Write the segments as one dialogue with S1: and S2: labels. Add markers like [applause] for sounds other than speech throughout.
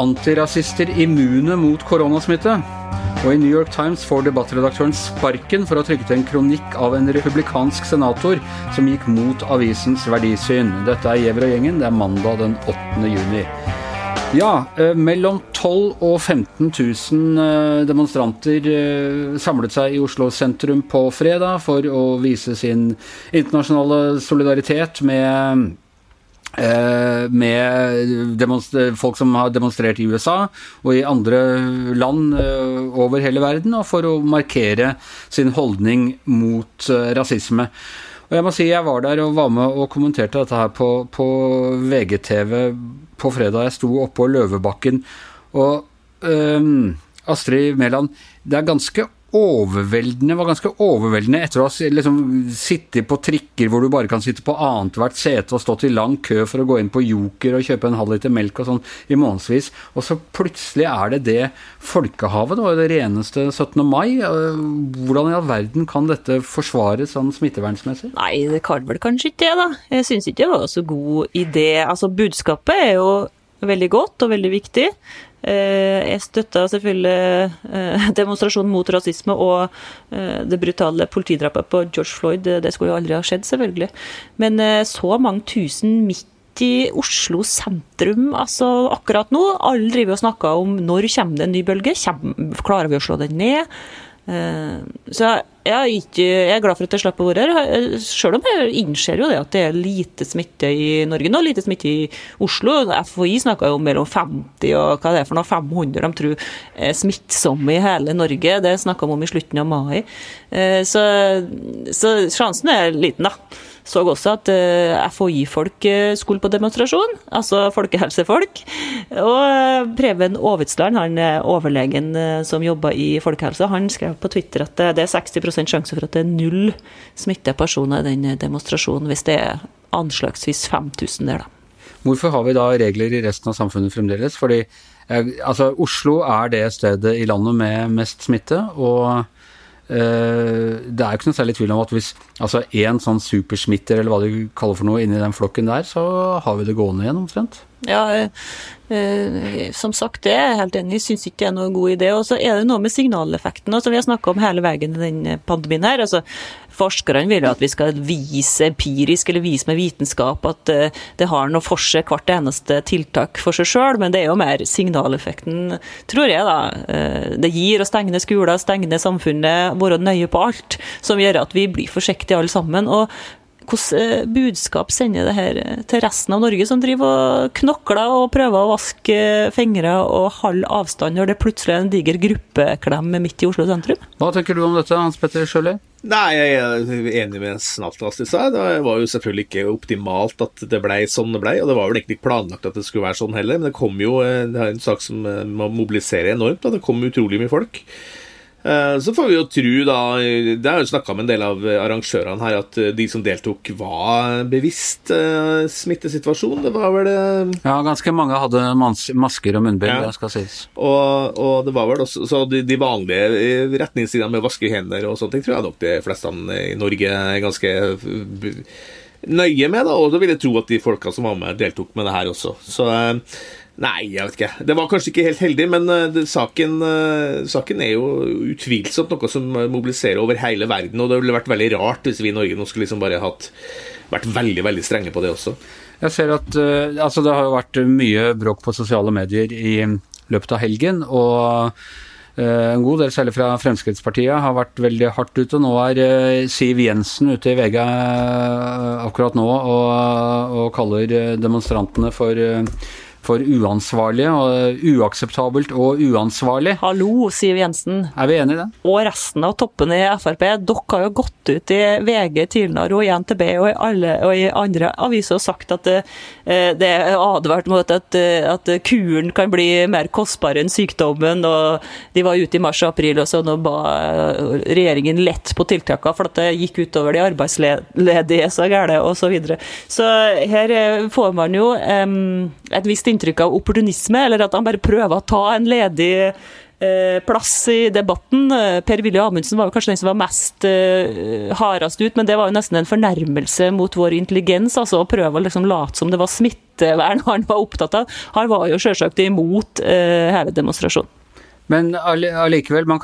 S1: antirasister immune mot koronasmitte? Og i New York Times får debattredaktøren sparken for å ha trykket en kronikk av en republikansk senator som gikk mot avisens verdisyn. Dette er Gjever og gjengen. Det er mandag den 8. juni. Ja, eh, mellom 12 og 15 000 eh, demonstranter eh, samlet seg i Oslo sentrum på fredag for å vise sin internasjonale solidaritet med med folk som har demonstrert i USA og i andre land over hele verden, og for å markere sin holdning mot rasisme. Og jeg må si jeg var der og var med og kommenterte dette her på, på VGTV på fredag. Jeg sto oppå Løvebakken. Og um, Astrid Mæland, det er ganske overveldende, var ganske overveldende etter å ha liksom, sittet på trikker hvor du bare kan sitte på annethvert sete og stått i lang kø for å gå inn på Joker og kjøpe en halv liter melk og sånn i månedsvis, og så plutselig er det det folkehavet. Det var jo det reneste 17. mai. Hvordan i all verden kan dette forsvares sånn smittevernsmessig?
S2: Nei, det kan vel kanskje ikke det, da. Jeg syns ikke det var så god idé. Altså, budskapet er jo veldig godt og veldig viktig. Eh, jeg støtta selvfølgelig eh, [laughs] demonstrasjonen mot rasisme og eh, det brutale politidrapet på George Floyd. Det skulle jo aldri ha skjedd, selvfølgelig. Men så mange tusen midt i Oslo sentrum altså akkurat nå. Alle driver og snakker om når kommer det en ny bølge. klarer vi å slå den ned? Så jeg, ikke, jeg, er glad for at jeg slapp å være her, selv om jeg innser jo det at det er lite smitte i Norge nå. Lite smitte i Oslo. FHI snakker jo om mellom 50 og hva det er for noe, 500 de tror er smittsomme i hele Norge. Det snakka de om i slutten av mai. Eh, så, så sjansen er liten, da så også at eh, FHI-folk eh, skulle på demonstrasjon, altså folkehelsefolk. Og eh, Preben Aavitsland, han overlegen som jobber i folkehelse, han skrev på Twitter at det er 60% sjanse for at det er null smittede personer i den demonstrasjonen, hvis det er anslagsvis 5000 der, da.
S1: Hvorfor har vi da regler i resten av samfunnet fremdeles? Fordi altså, Oslo er det stedet i landet med mest smitte. og det er jo ikke noe særlig tvil om at hvis altså én sånn supersmitter, eller hva du kaller for noe, inni den flokken der, så har vi det gående igjen omtrent.
S2: Ja, eh, som sagt, det er jeg helt enig i. Syns ikke det er noen god idé. Og så er det noe med signaleffekten, som vi har snakka om hele veien i den pandemien her. altså Forskerne vil jo at vi skal vise empirisk, eller vise med vitenskap, at det har noe for seg hvert eneste tiltak for seg sjøl, men det er jo mer signaleffekten, tror jeg, da. Det gir å stenge ned skoler, stenge ned samfunnet, være nøye på alt, som gjør at vi blir forsiktige alle sammen. og hvilket eh, budskap sender det her til resten av Norge, som driver og knokler og prøver å vaske fingre og halv avstand når det plutselig er en diger gruppeklem midt i Oslo sentrum?
S1: Hva tenker du om dette, Hans Petter Sjøli?
S3: Nei, jeg er enig med Snaltast i seg. Det var jo selvfølgelig ikke optimalt at det ble sånn det ble, og det var vel egentlig ikke planlagt at det skulle være sånn heller, men det kom jo eh, det er en sak som mobiliserer enormt, da. det kom utrolig mye folk. Eh, så får vi jo tro, da Det har jo snakka med en del av arrangørene her, at eh, de som deltok, var bevisst uh, smittesituasjon. Det var vel
S1: Ja, ganske mange hadde masker og munnbind, ja. det skal sies.
S3: Og, og, det var vel også Så de, de vanlige retningslinjene med å vaske hender og sånne ting tror jeg nok de fleste i Norge er ganske nøye med, da. Og så vil jeg tro at de folka som var med, deltok med det her også. Så Nei, jeg vet ikke. Det var kanskje ikke helt heldig, men uh, det, saken, uh, saken, er jo utvilsomt noe som mobiliserer over hele verden. Og det ville vært veldig rart hvis vi i Norge nå skulle liksom bare hatt, vært veldig veldig strenge på det også.
S1: Jeg ser at uh, altså det har jo vært mye bråk på sosiale medier i løpet av helgen. og en god del, særlig fra Fremskrittspartiet, har vært veldig hardt ute. Nå er Siv Jensen ute i VG akkurat nå og, og kaller demonstrantene for for uansvarlige og uakseptabelt og uansvarlig.
S2: Hallo, Siv Jensen.
S1: Er vi enige i det?
S2: Og resten av toppene i Frp. Dere har jo gått ut i VG tidligere og i NTB og i, alle, og i andre aviser og sagt at det, eh, det er advart mot at, at, kuren kan bli mer kostbar enn sykdommen. og De var ute i mars og april og sånn og ba regjeringen lett på tiltakene for at det gikk utover de arbeidsledige så gærent osv. Så, videre. så her får man jo um, et visst inntrykk av opportunisme, eller at han bare prøver å ta en ledig plass i debatten. Per-Willy Amundsen var jo kanskje den som var mest hardest ut, men det var jo nesten en fornærmelse mot vår intelligens. altså Å prøve å liksom late som det var smittevern han var opptatt av. Han var jo selvsagt imot hele demonstrasjonen.
S1: Men allikevel, man,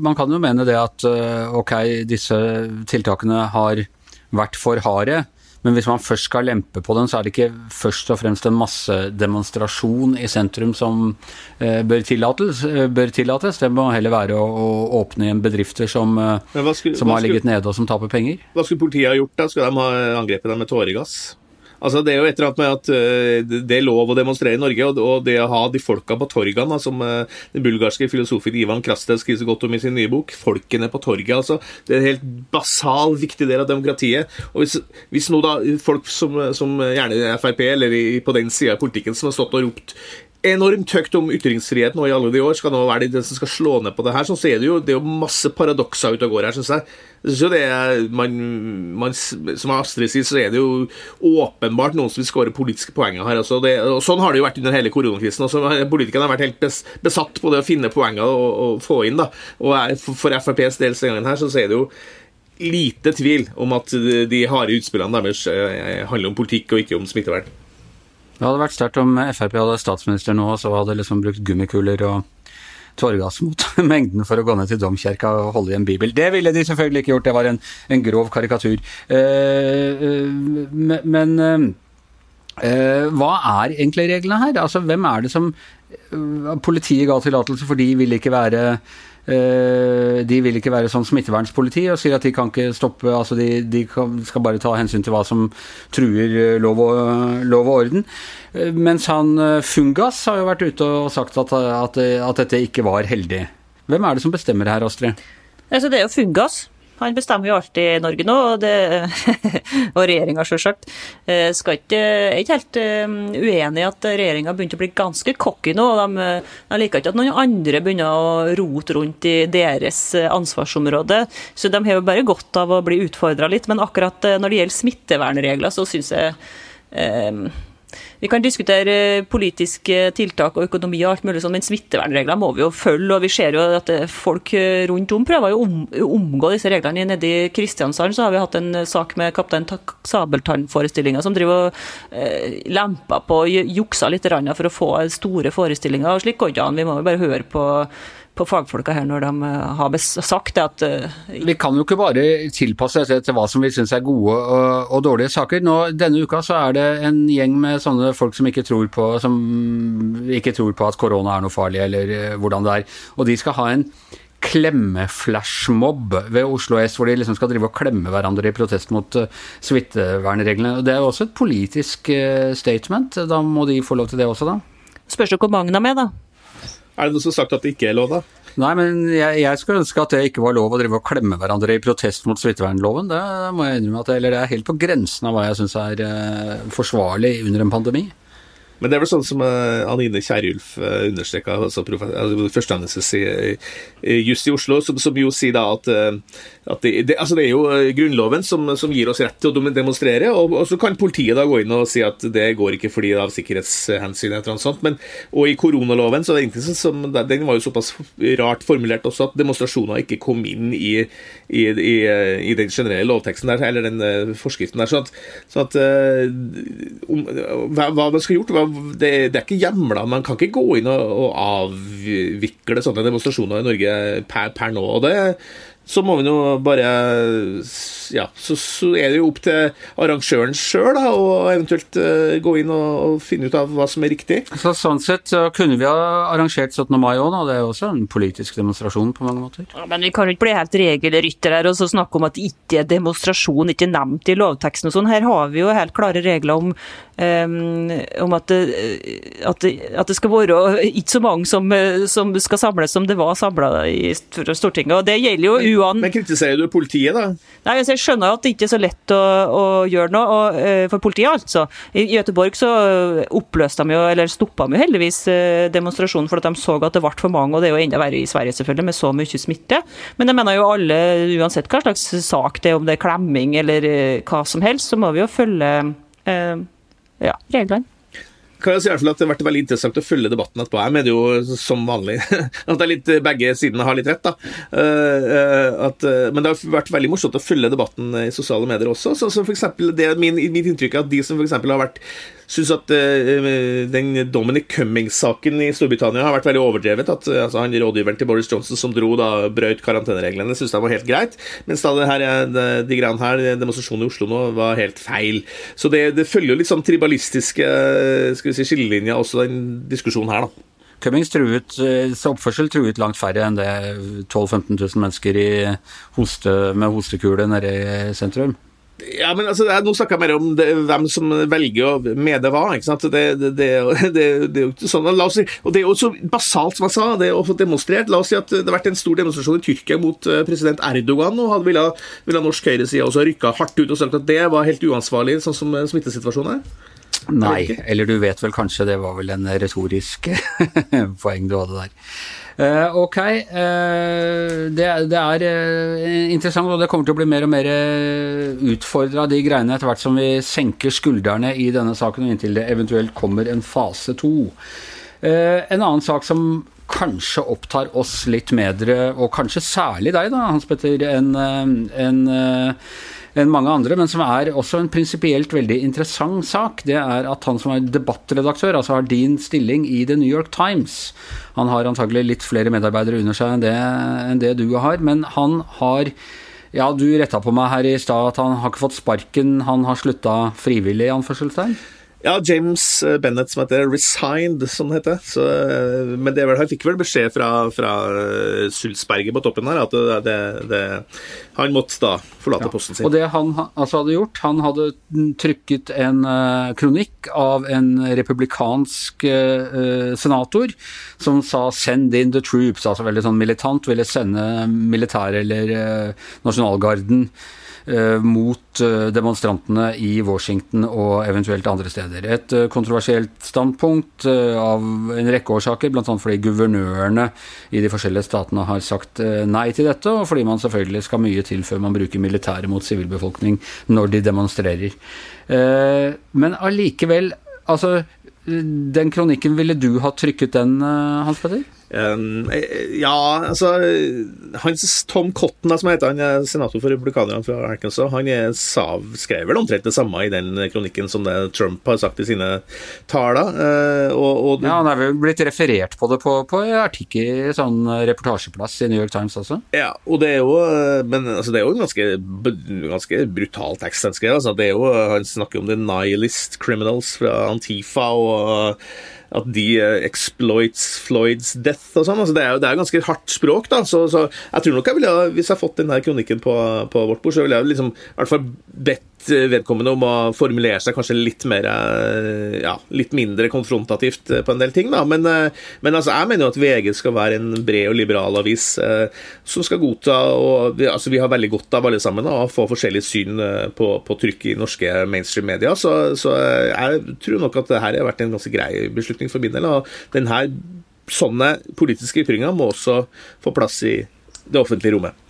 S1: man, kan jo mene det at ok, disse tiltakene har vært for harde. Men hvis man først skal lempe på den, så er det ikke først og fremst en massedemonstrasjon i sentrum som eh, bør, tillates, eh, bør, tillates, Det må heller være å, å åpne igjen bedrifter som, eh, skulle, som har ligget nede og som taper penger.
S3: Hva skulle politiet ha gjort da? Skal de ha angrepet dem med tåregass? Altså, det er jo et eller med at uh, det er lov å demonstrere i Norge, og, det å ha de folka på torgene, som uh, den bulgarske filosofen Ivan Krastev skriver så godt om i sin nye bok, folkene på torget, altså. Det er en helt basal, viktig del av demokratiet. Og hvis, hvis nå da folk som, som gjerne er Frp, eller i, på den sida av politikken, som har stått og ropt enormt høyt om ytringsfrihet nå i alle de år, skal nå være den som skal slå ned på det her. Sånn så er det jo, det er jo masse paradokser ute og går her, syns jeg. Så det er, man, man, Som Astrid sier, så er det jo åpenbart noen som vil skåre politiske poenger her. Altså det, og Sånn har det jo vært under hele koronakrisen. Altså, Politikerne har vært helt bes, besatt på det å finne poenger og, og få inn. da. Og For FrPs del denne gangen her, så er det jo lite tvil om at de harde utspillene deres eh, handler om politikk og ikke om smittevern.
S1: Det hadde vært sterkt om Frp hadde statsminister nå, og så hadde liksom brukt gummikuler og tåregass mot [laughs] mengden for å gå ned til domkirka og holde i en bibel. Det ville de selvfølgelig ikke gjort, det var en, en grov karikatur. Eh, eh men eh, hva er egentlig reglene her? Altså, hvem er det som eh, Politiet ga tillatelse, for de ville ikke være Eh, de vil ikke være sånn smittevernspoliti og sier at de kan ikke stoppe altså de, de skal bare ta hensyn til hva som truer eh, lov og, lov og orden. Eh, mens han Fungas har jo vært ute og sagt at, at, at dette ikke var heldig. Hvem er det som bestemmer her, Astrid?
S2: Altså, det er jo Fungas. Han bestemmer jo alltid i Norge nå, og, det, [laughs] og regjeringa selvsagt. Eh, skal ikke, jeg er ikke helt eh, uenig i at regjeringa begynte å bli ganske cocky nå. De, de liker ikke at noen andre begynner å rote rundt i deres ansvarsområde. Så de har jo bare godt av å bli utfordra litt. Men akkurat eh, når det gjelder smittevernregler, så syns jeg eh, vi kan diskutere politiske tiltak og økonomi og alt mulig sånn, men smittevernregler må vi jo følge. og Vi ser jo at folk rundt om prøver å om, omgå disse reglene. Nede i Kristiansand så har vi hatt en sak med Kaptein Sabeltann-forestillinga som driver og eh, lemper på og juksa litt for å få store forestillinger. og Slik går det an. Vi må jo bare høre på på fagfolka her når de eh, har sagt det at uh,
S1: Vi kan jo ikke bare tilpasse dette til hva som vi syns er gode og, og, dårlige saker. Nå, denne uka så er det en gjeng med sånne folk som ikke tror på, som ikke tror på at korona er noe farlig, eller uh, hvordan det er. Og de skal ha en klemmeflashmob ved Oslo S, hvor de liksom skal drive og klemme hverandre i protest mot uh, smittevernreglene. Det er jo også et politisk statement. Da må de få lov til det også, da?
S2: Spørs det hvor mange de er, da.
S3: Er det noen som har sagt at det ikke er lov, da?
S1: Nei, men jeg, jeg, skulle ønske at det ikke var lov å drive og klemme hverandre i protest mot smittevernloven. Det må jeg innrømme at det, eller det er helt på grensen av hva jeg syns er uh, forsvarlig under en pandemi.
S3: Men det er vel sånn som uh, Anine Kierulf uh, understreka, altså, førsteamanuensis i Just i Oslo, som, som, jo sier da at, at det, det, altså det, er jo Grunnloven som, som, gir oss rett til å demonstrere, og, og, så kan politiet da gå inn og si at det går ikke fordi av sikkerhetshensyn eller noe sånt. Men, og i koronaloven så er det ingenting som, den var jo såpass rart formulert også at demonstrasjoner ikke kom inn i, i, i, i den generelle lovteksten der, eller den forskriften der. sånn at, så at um, hva, hva man skal gjort, hva det, det, er ikke hjemla. Man kan ikke gå inn og, og avvikle sånne demonstrasjoner i Norge per, per nå. og det så må vi nå bare Ja, så, så, er det jo opp til arrangøren sjøl å eventuelt uh, gå inn og, og, finne ut av hva som er riktig.
S1: Så Sånn sett så kunne vi ha arrangert 17. mai òg, det er jo også en politisk demonstrasjon på mange måter.
S2: Ja, men vi kan jo ikke bli helt regelryttere her og så snakke om at det ikke er demonstrasjon, ikke nevnt i lovteksten og sånn. Her har vi jo helt klare regler om, um, om at, det, at, det, at, det, skal være ikke så mange som, som skal samles som det var samla i Stortinget. og det gjelder jo
S3: uan... men kritiserer du politiet, da?
S2: Nei, altså, Jeg skjønner at det ikke er så lett å, å gjøre noe og, uh, for politiet, altså. I Göteborg så oppløste de jo, eller stoppa de jo heldigvis uh, demonstrasjonen fordi de så at det ble for mange, og det er jo enda verre i Sverige, selvfølgelig, med så mye smitte. Men jeg mener jo alle, uansett hva slags sak det er, om det er klemming eller uh, hva som helst, så må vi jo følge ja, reglene.
S3: Kan jeg si i hvert fall at det har vært veldig interessant å følge debatten etterpå. Jeg mener jo som vanlig [laughs] at det er litt, begge sidene har litt rett. da. Uh, at, uh, men det har vært veldig morsomt å følge debatten i sosiale medier også. Så, så for eksempel, det, er min, mitt inntrykk er at de som for har vært syns at uh, den Dominic Cummings-saken i Storbritannia har vært veldig overdrevet. At altså, han Rådgiveren til Boris Johnson som dro, da brøt karantenereglene, syns de var helt greit. Mens da det her, de, de greiene her, demonstrasjonen i Oslo nå, var helt feil. Så det, det følger jo litt sånn tribalistiske skal skal vi si, skillelinja også den diskusjonen her, da.
S1: Cummings truet, eh, oppførsel truet langt færre enn det 12 000-15 000 mennesker hoste, med hostekule nede i sentrum.
S3: Ja, men altså, Nå snakker jeg mer om det, hvem som velger å mene hva. ikke sant? Det, det, det, er jo [laughs] ikke sånn. La oss si, og Det er jo så basalt som jeg sa, det å få demonstrert. La oss si at det har vært en stor demonstrasjon i Tyrkia mot eh, president Erdogan, og hadde ville, ville norsk høyreside også rykka hardt ut og sagt at det var helt uansvarlig, sånn som smittesituasjonen er.
S1: Nei, eller du vet vel kanskje, det var vel en retorisk [laughs] poeng du hadde der. Uh, ok, uh, det, det, er uh, interessant, og det kommer til å bli mer og mer utfordra, de greiene, etter hvert som vi senker skuldrene i denne saken, og inntil det eventuelt kommer en fase to. en annen sak som kanskje opptar oss litt bedre, og kanskje særlig deg, da, Hans Petter, enn en, en mange andre, men som er også en prinsipielt veldig interessant sak, det er at han som er debattredaktør, altså har din stilling i The New York Times Han har antagelig litt flere medarbeidere under seg enn det, enn det du har, men han har ja, du retta på meg her i stad at han har ikke fått sparken, han har slutta frivillig, i anførselstegn?
S3: Ja, James eh, Bennett som heter 'Resigned', som det heter. Så, eh, men det vel, han fikk vel beskjed fra, fra eh, Sulzberger på toppen her at det, det, han måtte da forlate ja. posten sin.
S1: Og det han altså hadde gjort, han hadde trykket en uh, kronikk av en republikansk uh, senator som sa 'send in the troops', altså veldig sånn militant, ville sende militæret eller uh, nasjonalgarden mot eh, demonstrantene i Washington og eventuelt andre steder. Et eh, kontroversielt standpunkt av en rekke årsaker, bl.a. fordi guvernørene i de forskjellige statene har sagt nei til dette, og fordi man selvfølgelig skal mye til før man bruker militæret mot sivilbefolkning når de demonstrerer. Men allikevel, altså Den kronikken, ville du ha trykket den, Hans Petter?
S3: Um, ja, altså hans Tom Cotton, som heter han er senator for republikanerne fra Arkansas, han er, sav, skrev vel omtrent det samme i den kronikken som Trump har sagt i sine taler. Uh, og, og,
S1: ja, han er vel blitt referert på det på, på artikkel, sånn reportasjeplass i New York Times også.
S3: Ja, og det er jo Men altså, det er jo en ganske, ganske brutal tekst han skrev. Altså, det er jo, han snakker om the nihilist criminals fra Antifa og at de uh, exploits Floyds death og sånn. Altså, det, er, det er ganske hardt språk, da. Så, så jeg tror nok jeg ville, hvis jeg har fått den her kronikken på, på vårt bord, så ville jeg liksom, i hvert fall bedt vedkommende om å formulere seg kanskje litt mer eh, ja, litt mindre konfrontativt på en del ting. da, Men, eh, men altså, jeg mener jo at VG skal være en bred og liberal avis eh, som skal godta og altså, vi har veldig godt av alle sammen da, å få forskjellig syn på, på trykk i norske mainstream-medier. Så, så, jeg tror nok at det her har vært en ganske grei beslutning for min del. og denne, Sånne politiske ytringer må også få plass i det offentlige rommet.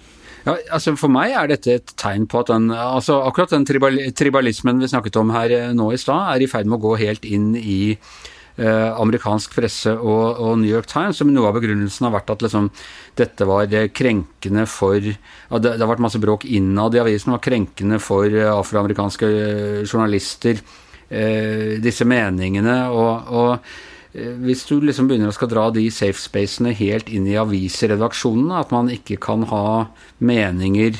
S1: Ja, altså For meg er dette et tegn på at den, altså akkurat den tribalismen vi snakket om her eh, nå i stad, er i ferd med å gå helt inn i eh, amerikansk presse og, og, New York Times. som Noe av begrunnelsen har vært at liksom, dette var eh, krenkende for ja, det, det, har vært masse bråk innad i avisen, var krenkende for eh, afroamerikanske journalister, eh, disse meningene. og, og hvis du liksom begynner å skal dra de safe spacene helt inn i avisredaksjonene, at man ikke kan ha meninger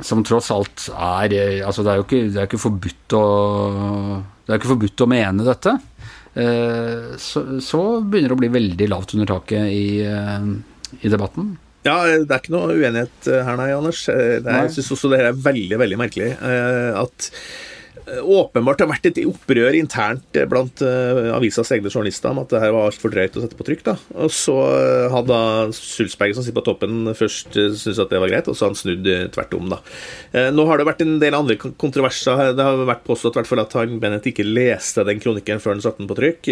S1: som tross alt er eh, Altså, det er jo ikke, det er ikke forbudt å Det er ikke forbudt å mene dette. Eh, så, så begynner det å bli veldig lavt under taket i, i debatten.
S3: Ja, det er ikke noe uenighet her, nei, Anders. Er, jeg syns også det her er veldig, veldig merkelig. At åpenbart har vært et opprør internt blant uh, avisas egne journalister om at det her var altfor drøyt å sette på trykk. da. Og så hadde Sulsberg, som sitter på toppen, først syntes at det var greit, og så har han snudd tvert om. da. Nå har det vært en del andre kontroverser. Det har vært påstått hvert fall at han Bennett ikke leste den kronikken før han satte den på trykk.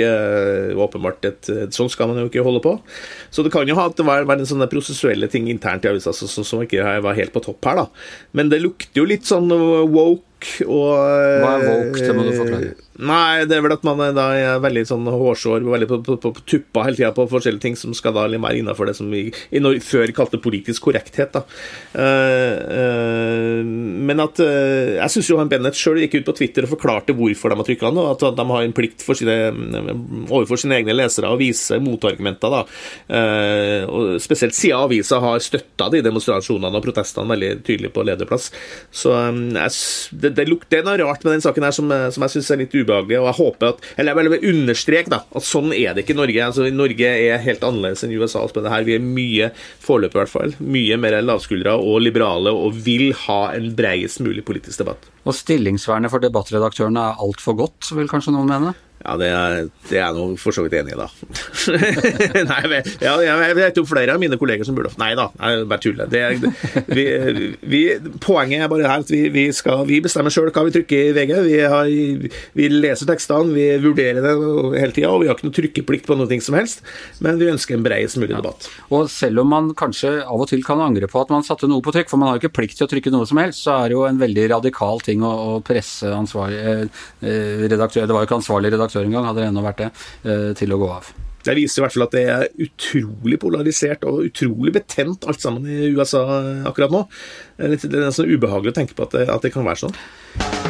S3: åpenbart et, Sånn skal man jo ikke holde på. Så det kan jo ha at det var, var en sånne prosessuelle ting internt i avisa som, som ikke var helt på topp her, da. Men det lukter jo litt sånn woke og
S1: Hva er woke? Det må du forklare.
S3: Nei, det er vel at man er, da er veldig sånn hårsår, veldig på, på, på, på tuppa hele tida på forskjellige ting som skal da være innafor det som vi i før kalte politisk korrekthet. da. Uh, uh, men at uh, jeg syns Johan Bennett sjøl gikk ut på Twitter og forklarte hvorfor de har trykka den, og at de har en plikt sine, overfor sine egne lesere å vise motargumenter. da. og Spesielt siden avisa har støtta de demonstrasjonene og protestene veldig tydelig på lederplass. Så um, jeg, det, det, det, er noe rart med den saken her som, som jeg syns er litt ubehagelig. Og jeg håper at, eller jeg vil understreke da, at sånn er det ikke i Norge. altså Norge er helt annerledes enn USA. på det her. Vi er mye, foreløpig i hvert fall, mye mer lavskuldra og liberale og vil ha en breiest mulig politisk debatt.
S1: Og stillingsvernet for debattredaktørene er altfor godt, vil kanskje noen mene?
S3: Ja, det er, det er jeg for så vidt enig i, da. [laughs] Nei, jeg, ja, jeg vet jo flere av mine kolleger som burde Nei da, jeg bare tuller. Det, vi, vi, poenget er bare her at vi, vi, skal, vi bestemmer sjøl hva vi trykker i VG. Vi, har, vi leser tekstene, vi vurderer det hele tida, og vi har ikke noe trykkeplikt på noe som helst. Men vi ønsker en bredest mulig debatt.
S1: Ja. Og selv om man kanskje av og til kan angre på at man satte noe på trykk, for man har jo ikke plikt til å trykke noe som helst, så er det jo en veldig radikal ting å, å presse ansvarlig eh, eh redaktør Det var jo ikke ansvarlig redaktør redaktør engang, hadde det ennå vært det, eh, til å gå av.
S3: Det viser i hvert fall at det er utrolig polarisert og utrolig betent alt sammen i USA akkurat nå. Det er nesten ubehagelig å tenke på at det, at det kan være sånn.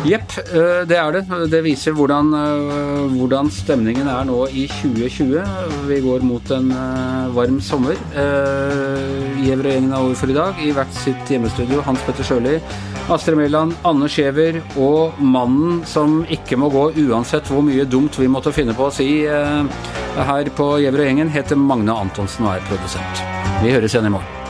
S1: Jepp, eh, det er det. Det viser hvordan, eh, hvordan, stemningen er nå i 2020. Vi går mot en varm sommer. Gjever og gjengen er over for i dag. I hvert sitt hjemmestudio, Hans Petter Sjøli, Astrid Mæland, Anne Skjever og mannen som ikke må gå uansett hvor mye dumt vi måtte finne på å si her på Gjever og gjengen, heter Magne Antonsen og er produsent. Vi høres igjen i morgen.